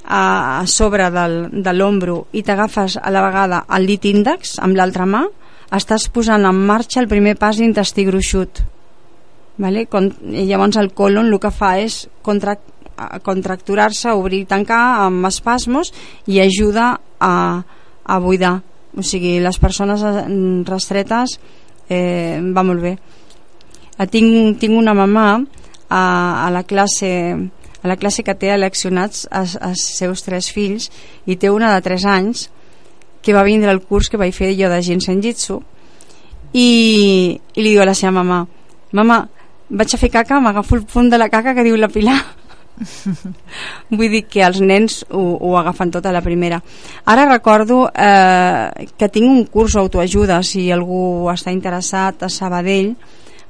a, a sobre del, de l'ombro i t'agafes a la vegada el dit índex amb l'altra mà, estàs posant en marxa el primer pas d'intestí gruixut. Vale? Con, I llavors el colon el que fa és contra, a contracturar-se, obrir i tancar amb espasmos i ajuda a, a buidar. O sigui, les persones rastretes eh, va molt bé. Eh, tinc, tinc una mamà a, a la classe a la classe que té eleccionats els, els seus tres fills i té una de 3 anys que va vindre al curs que vaig fer jo de Jinsen Jitsu i, i li diu a la seva mamà mama, vaig a fer caca, m'agafo el punt de la caca que diu la Pilar vull dir que els nens ho, ho agafen tot a la primera. Ara recordo eh, que tinc un curs d'autoajuda. Si algú està interessat a Sabadell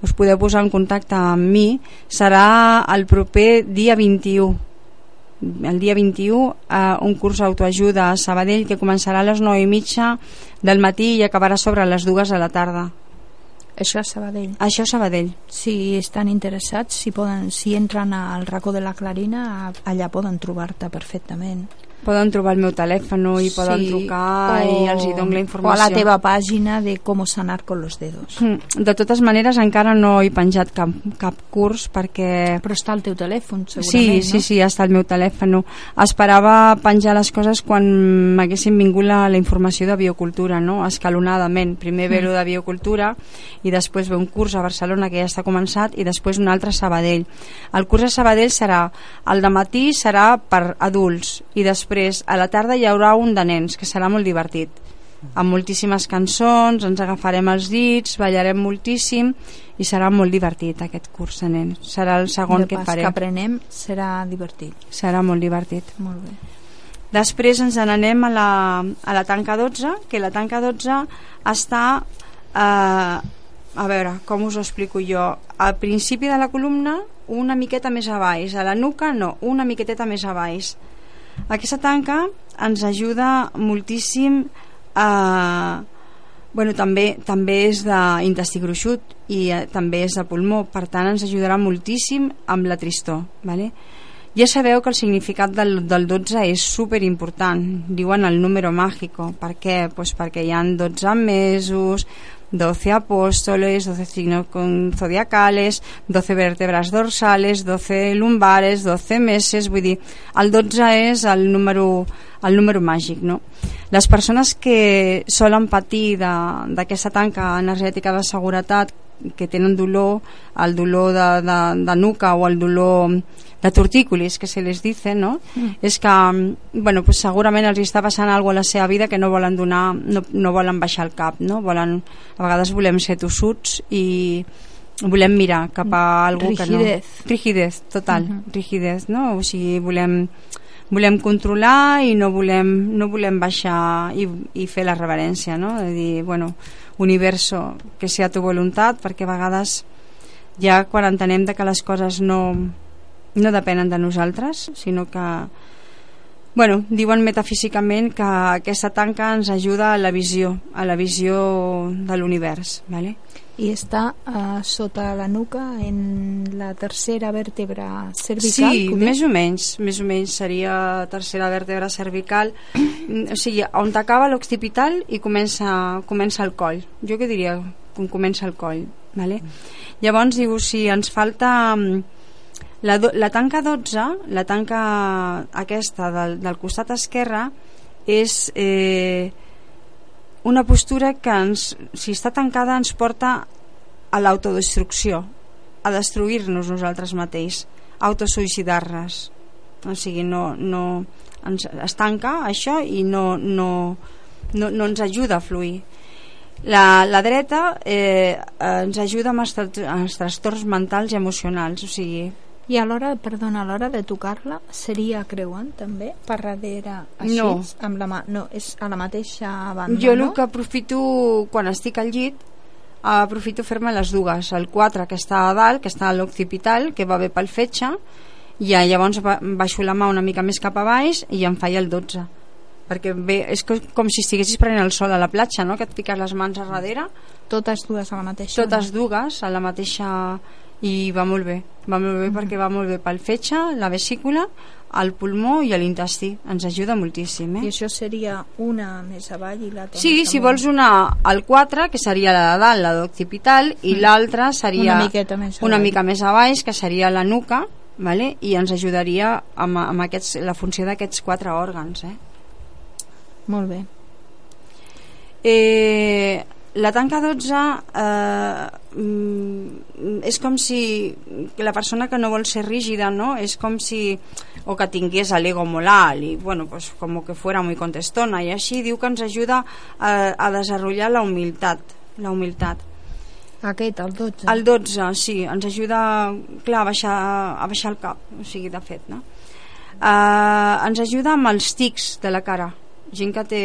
us podeu posar en contacte amb mi. Serà el proper dia 21 el dia 21 eh, un curs d'autoajuda a Sabadell que començarà a les 9 i mitja del matí i acabarà sobre les dues de la tarda Això és Sabadell. això a Sabadell Si estan interessats, si, poden, si entren al racó de la Clarina, allà poden trobar-te perfectament. Poden trobar el meu telèfon i poden trucar i els hi dono la informació O a la teva pàgina de com sanar con los dedos. Mm, de totes maneres encara no he penjat cap, cap curs perquè Però està al teu telèfon, Sí, segurament, sí, no? sí, està al meu telèfon. Esperava penjar les coses quan m'haguessin vingut la, la informació de biocultura, no? escalonadament. Primer ve lo de biocultura i després ve un curs a Barcelona que ja està començat i després un altre a Sabadell. El curs a Sabadell serà, el de matí serà per adults i després a la tarda hi haurà un de nens que serà molt divertit amb moltíssimes cançons, ens agafarem els dits, ballarem moltíssim i serà molt divertit aquest curs de nens. Serà el segon de que faré que aprenem serà divertit. serà molt divertit. Molt bé. Després ens n'anem a, la, a la tanca 12, que la tanca 12 està, eh, a veure, com us ho explico jo, al principi de la columna una miqueta més a baix, a la nuca no, una miqueteta més a baix. Aquesta tanca ens ajuda moltíssim a... Bueno, també, també és d'intestí gruixut i eh, també és de pulmó, per tant ens ajudarà moltíssim amb la tristor. ¿vale? Ja sabeu que el significat del, del 12 és super important, diuen el número mágico. Per què? Pues perquè hi han 12 mesos, 12 apóstoles, 12 signos con zodiacales, 12 vértebras dorsales, 12 lumbares, 12 meses, vull dir, el 12 és el número, el número màgic, no? Les persones que solen patir d'aquesta tanca energètica de seguretat que tenen dolor, el dolor de, de, de nuca o el dolor de tortícolis, que se les dice, no? Mm. És que, mm, bueno, pues segurament els està passant alguna a la seva vida que no volen donar, no, no volen baixar el cap, no? Volen, a vegades volem ser tossuts i volem mirar cap a algú que no... Rigidez. Rigidez, total, uh -huh. rigidez, no? O sigui, volem volem controlar i no volem, no volem baixar i, i fer la reverència, no? De dir, bueno, universo, que sea tu voluntat, perquè a vegades ja quan entenem de que les coses no, no depenen de nosaltres, sinó que bueno, diuen metafísicament que aquesta tanca ens ajuda a la visió, a la visió de l'univers, ¿vale? I està uh, sota la nuca en la tercera vèrtebra cervical Sí, poder? més o menys, més o menys seria tercera vèrtebra cervical, Mm, o sigui, on acaba l'occipital i comença, comença el coll. Jo què diria? On comença el coll, vale? Llavors diu, si ens falta mm, la, do, la tanca 12, la tanca aquesta del, del costat esquerre és eh, una postura que ens, si està tancada ens porta a l'autodestrucció a destruir-nos nosaltres mateix autosuïcidar-nos. O sigui, no, no ens, es tanca això i no, no, no, no ens ajuda a fluir. La, la dreta eh, ens ajuda amb els, els trastorns mentals i emocionals o sigui, I a l'hora, perdona, a l'hora de tocar-la seria creuant també per darrere així No. amb la mà, no, és a la mateixa banda, jo el no? que aprofito quan estic al llit aprofito fer-me les dues el 4 que està a dalt, que està a l'occipital que va bé pel fetge i llavors ba- baixo la mà una mica més cap a baix i em faig el 12 perquè bé, és co- com si estiguessis prenent el sol a la platja no? que et piques les mans a darrere Totes dues a la mateixa totes dues a la mateixa i va molt bé, va molt bé perquè va molt bé pel fetge, la vesícula el pulmó i l'intestí ens ajuda moltíssim eh? I això seria una més avall i l'altra Sí, si vols una al 4, que seria la de dalt, la d'occipital, i l'altra seria Una miqueta més una avall. mica més a baix, que seria la nuca, vale? i ens ajudaria amb, amb aquests, la funció d'aquests quatre òrgans. Eh? Molt bé. Eh, la tanca 12 eh, mm, és com si la persona que no vol ser rígida no? és com si o que tingués l'ego molt alt i bueno, pues, com que fuera muy contestona i així diu que ens ajuda a, a desenvolupar la humilitat la humilitat Aquest, el 12. el 12, sí, ens ajuda clar, a, baixar, a baixar el cap o sigui, de fet no? uh, ens ajuda amb els tics de la cara gent que té,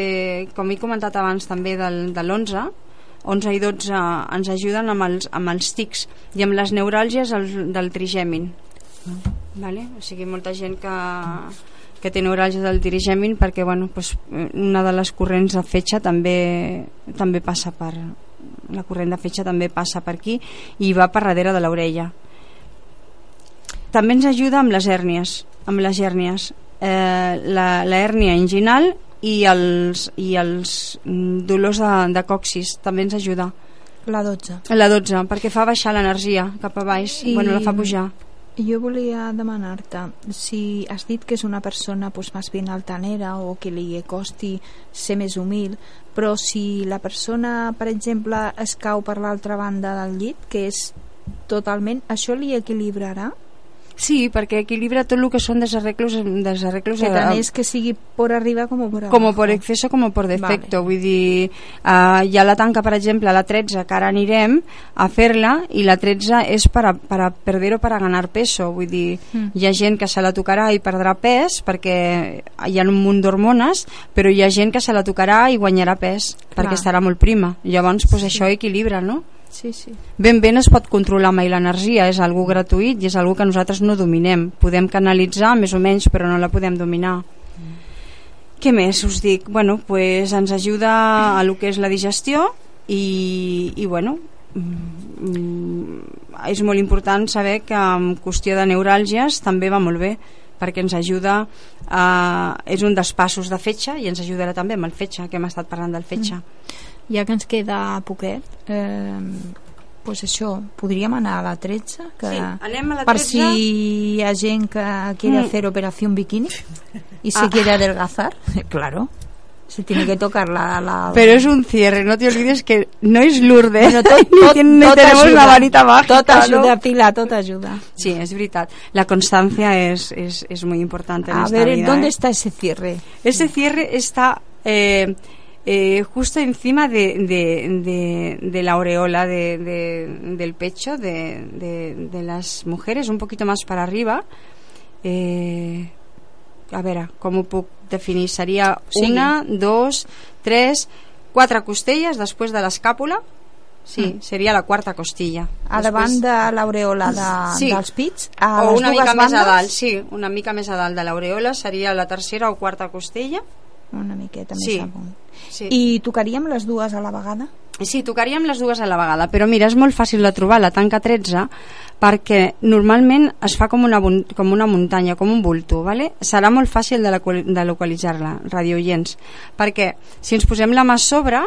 com he comentat abans també del, de l'11 11 i 12 ens ajuden amb els, amb els tics i amb les neuràlgies el, del trigèmin vale? o sigui, molta gent que, que té neuràlgia del trigèmin perquè bueno, pues, una de les corrents de fetge també, també passa per la corrent de fetge també passa per aquí i va per darrere de l'orella. També ens ajuda amb les hèrnies amb les hèrnies. Eh, la, la hèrnia inginal i els, i els mm, dolors de, de coxis també ens ajuda La 12. la 12 perquè fa baixar l'energia cap a baix I- bueno, la fa pujar Jo volia demanar-te si has dit que és una persona pues, més ben altanera o que li costi ser més humil, però si la persona, per exemple, es cau per l'altra banda del llit, que és totalment... Això li equilibrarà? Sí, perquè equilibra tot el que són desarreglos, desarreglos Que tant és que sigui por arriba com por abajo. como por exceso como por defecto Vale. vull dir, uh, hi ha la tanca per exemple la 13 que ara anirem a fer-la i la 13 és per a, per a perder o per a ganar peso vull dir, Mm. hi ha gent que se la tocarà i perdrà pes perquè hi ha un munt d'hormones però hi ha gent que se la tocarà i guanyarà pes Clar. perquè estarà molt prima llavors pues, això equilibra no? Sí, sí. ben bé no es pot controlar mai l'energia, és algo gratuït i és algo que nosaltres no dominem. Podem canalitzar més o menys, però no la podem dominar. Què més us dic? Bueno, pues ens ajuda a lo que és la digestió i, i bueno, mm, és molt important saber que en qüestió de neuràlgies també va molt bé perquè ens ajuda a, és un dels passos de fetge i ens ajudarà també amb el fetge, que hem estat parlant del fetge. Ja que ens queda poquet, eh, pues això, podríem anar a la 13, que Sí, anem a la per 13. si hi ha gent que quiere Mm. hacer operación bikini y se Ah. quiere adelgazar, claro, se tiene que tocar la... la... Pero es un cierre, no te olvides que no es Lourdes, Bueno, tot, ni, tot, ten- ni tot tenemos ajuda, la varita mágica. Tot ajuda, ¿no? Pilar, tot ajuda. Sí, es verdad. La constancia es, es, es muy importante en A esta ver, vida, ¿dónde ¿eh? está ese cierre? Ese cierre está eh, eh, justo encima de, de, de, de la aureola de, de- del pecho de, de, de las mujeres, un poquito más para arriba. Eh, a veure, com ho puc definir? Seria sigui. una, dos, tres, quatre costelles després de l'escàpula. Sí, seria la quarta costilla. A davant de l'aureola de, Sí. dels pits? A o una mica més a bandes? dalt, sí, una mica més a dalt de l'aureola seria la tercera o quarta costella. Una miqueta més Sí. amunt. Sí. I tocaríem les dues a la vegada? Sí, tocaríem les dues a la vegada, però mira, és molt fàcil de trobar la tanca 13 perquè normalment es fa com una, com una muntanya, com un bulto, ¿vale? serà molt fàcil de, la, de localitzar-la, radioients, perquè si ens posem la mà a sobre,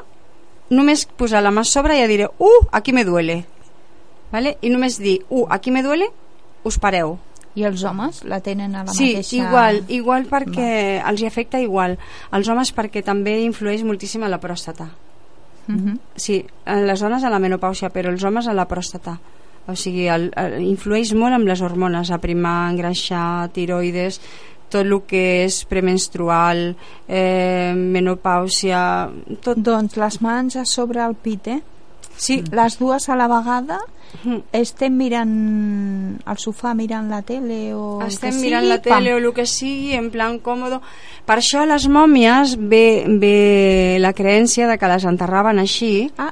només posar la mà a sobre ja diré, uh, aquí me duele, ¿vale? i només dir, uh, aquí me duele, us pareu. I els homes la tenen a la sí, mateixa... Sí, igual, igual perquè Va. els hi afecta igual. Els homes perquè també influeix moltíssim a la pròstata. Uh mhm. -huh. Sí, en les dones a la menopàusia, però els homes a la pròstata. O sigui, el, el, influeix molt amb les hormones, aprimar, engreixar, tiroides, tot el que és premenstrual, eh, menopàusia... Tot... Doncs les mans a sobre el pit, eh? Sí. Les dues a la vegada. Estem mirant al sofà mirant la tele o Estem que mirant sigui, la tele pam. o el que sigui en plan còmodo. Per això a les mòmies ve, ve la creència de que les enterraven així. Ah,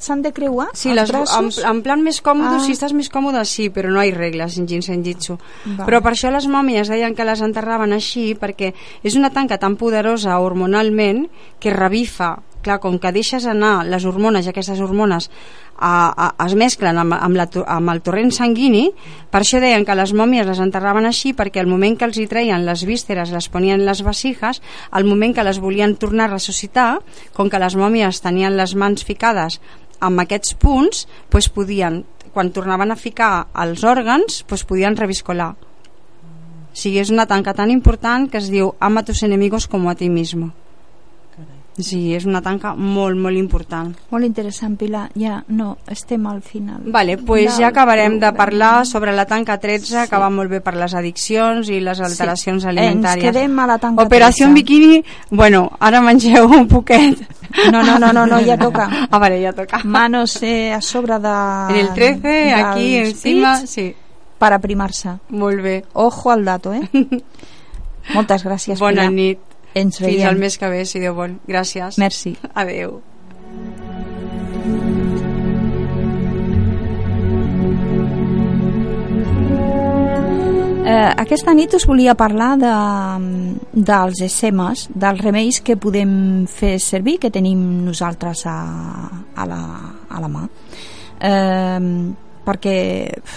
s'han de creuar sí, les, en, en plan més còmode, ah. si estàs més còmode sí, però no hi ha regles en Jinsenjitsu. Però per això les mòmies deien que les enterraven així perquè és una tanca tan poderosa hormonalment que revifa clar, com que deixes anar les hormones i aquestes hormones a, a, es mesclen amb, amb, la, amb el torrent sanguini, per això deien que les mòmies les enterraven així perquè al moment que els hi treien les vísceres, les ponien les vasijas, al moment que les volien tornar a ressuscitar, com que les mòmies tenien les mans ficades amb aquests punts, doncs podien, quan tornaven a ficar els òrgans, doncs podien reviscolar. O sigui, és una tanca tan important que es diu ama tus enemigos como a ti mismo. Sí, és una tanca molt, molt important. Molt interessant, Pilar. Ja, no, estem al final. Vale, pues ja acabarem de parlar sobre la tanca 13, sí. que va molt bé per les addiccions i les alteracions sí. alimentàries. Ens quedem a la tanca Operació 13. Bikini, bueno, ara mengeu un poquet. No, no, no, no, no ja toca. Ah, vale, ja toca. Manos eh, a sobre de... En el 13, aquí encima, sí. Per aprimar-se. Molt bé. Ojo al dato, eh? Moltes gràcies, Bona Pilar. nit. Ens veiem. Fins al mes que ve, si Déu vol. Gràcies. Merci. Adeu. Eh, aquesta nit us volia parlar de, dels ESEMAs, dels remeis que podem fer servir, que tenim nosaltres a, a, la, a la mà. Eh, perquè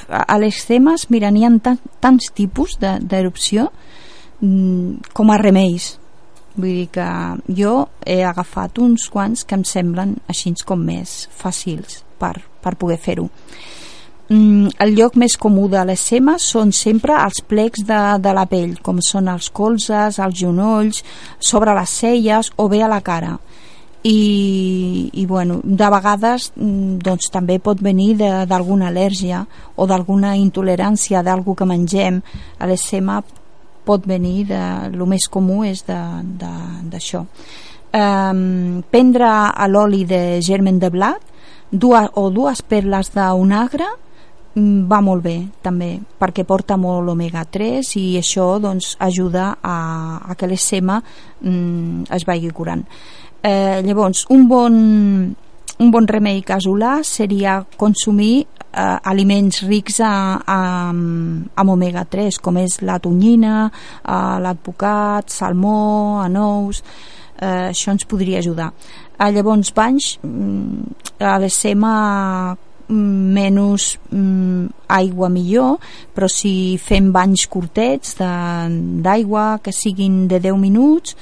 a les ESEMAs, mira, n'hi ha tants tipus d'erupció de, mm, com a remeis Vull dir que jo he agafat uns quants que em semblen així com més fàcils per, per poder fer-ho. Mm, el lloc més comú de les semes són sempre els plecs de, de la pell, com són els colzes, els genolls, sobre les celles o bé a la cara. I, i bueno, de vegades mm, doncs, també pot venir d'alguna al·lèrgia o d'alguna intolerància d'algú que mengem a l'escema pot venir de, el més comú és d'això. Um, prendre l'oli de germen de blat dues, o dues perles d'onagre mm, va molt bé també perquè porta molt omega 3 i això doncs, ajuda a, a que l'escema mm, es vagi curant. Eh, llavors un bon, un bon remei casolà seria consumir eh, aliments rics a, a, amb omega 3 com és la tonyina, eh, l'advocat, salmó, anous eh, això ens podria ajudar. Eh, llavors banys mm, a l'esema mm, menys mm, aigua millor però si fem banys curtets d'aigua que siguin de 10 minuts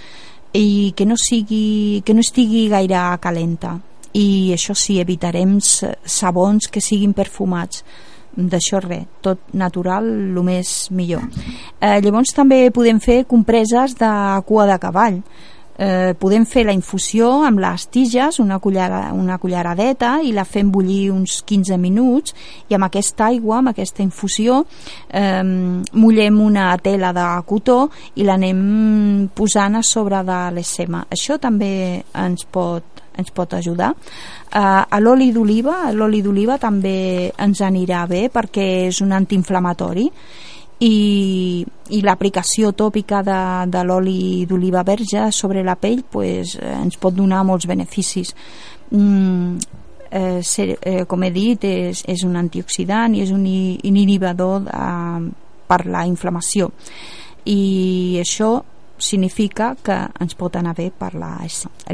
i que no, sigui, que no estigui gaire calenta i això sí, evitarem sabons que siguin perfumats. D'això res, tot natural el més millor. Eh, llavors també podem fer compreses de cua de cavall. Eh, podem fer la infusió amb les tiges, una, cullera, una culleradeta i la fem bullir uns 15 minuts i amb aquesta aigua, amb aquesta infusió eh, mullem una tela de cotó i l'anem posant a sobre de l'escema això també ens pot ens pot ajudar. Uh, a l'oli d'oliva, l'oli d'oliva també ens anirà bé perquè és un antiinflamatori i, i l'aplicació tòpica de, de l'oli d'oliva verge sobre la pell pues, ens pot donar molts beneficis. Mm, eh, ser, eh, com he dit, és, és un antioxidant i és un inhibidor eh, per la inflamació. I això significa que ens pot anar bé per la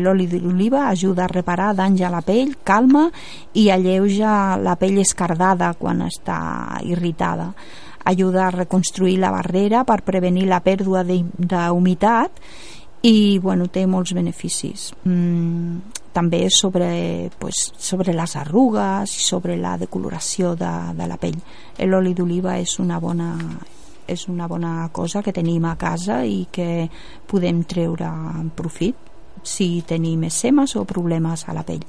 L'oli d'oliva ajuda a reparar danys a la pell, calma i alleuja la pell escardada quan està irritada. Ajuda a reconstruir la barrera per prevenir la pèrdua d'humitat i bueno, té molts beneficis. Mm, també sobre, pues, sobre les arrugues i sobre la decoloració de, de la pell. L'oli d'oliva és una bona és una bona cosa que tenim a casa i que podem treure profit si tenim escemes o problemes a la pell.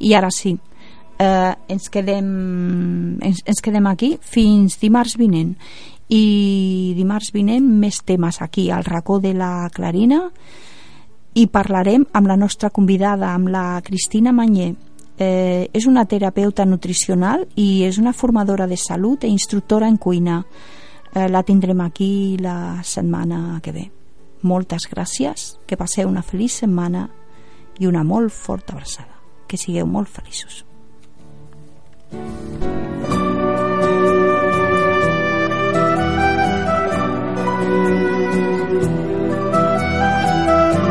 I ara sí, eh, ens, quedem, ens, ens quedem aquí fins dimarts vinent i dimarts vinent més temes aquí al racó de la Clarina i parlarem amb la nostra convidada, amb la Cristina Manyer. Eh, és una terapeuta nutricional i és una formadora de salut i instructora en cuina eh, la tindrem aquí la setmana que ve. Moltes gràcies, que passeu una feliç setmana i una molt forta abraçada. Que sigueu molt feliços. thank you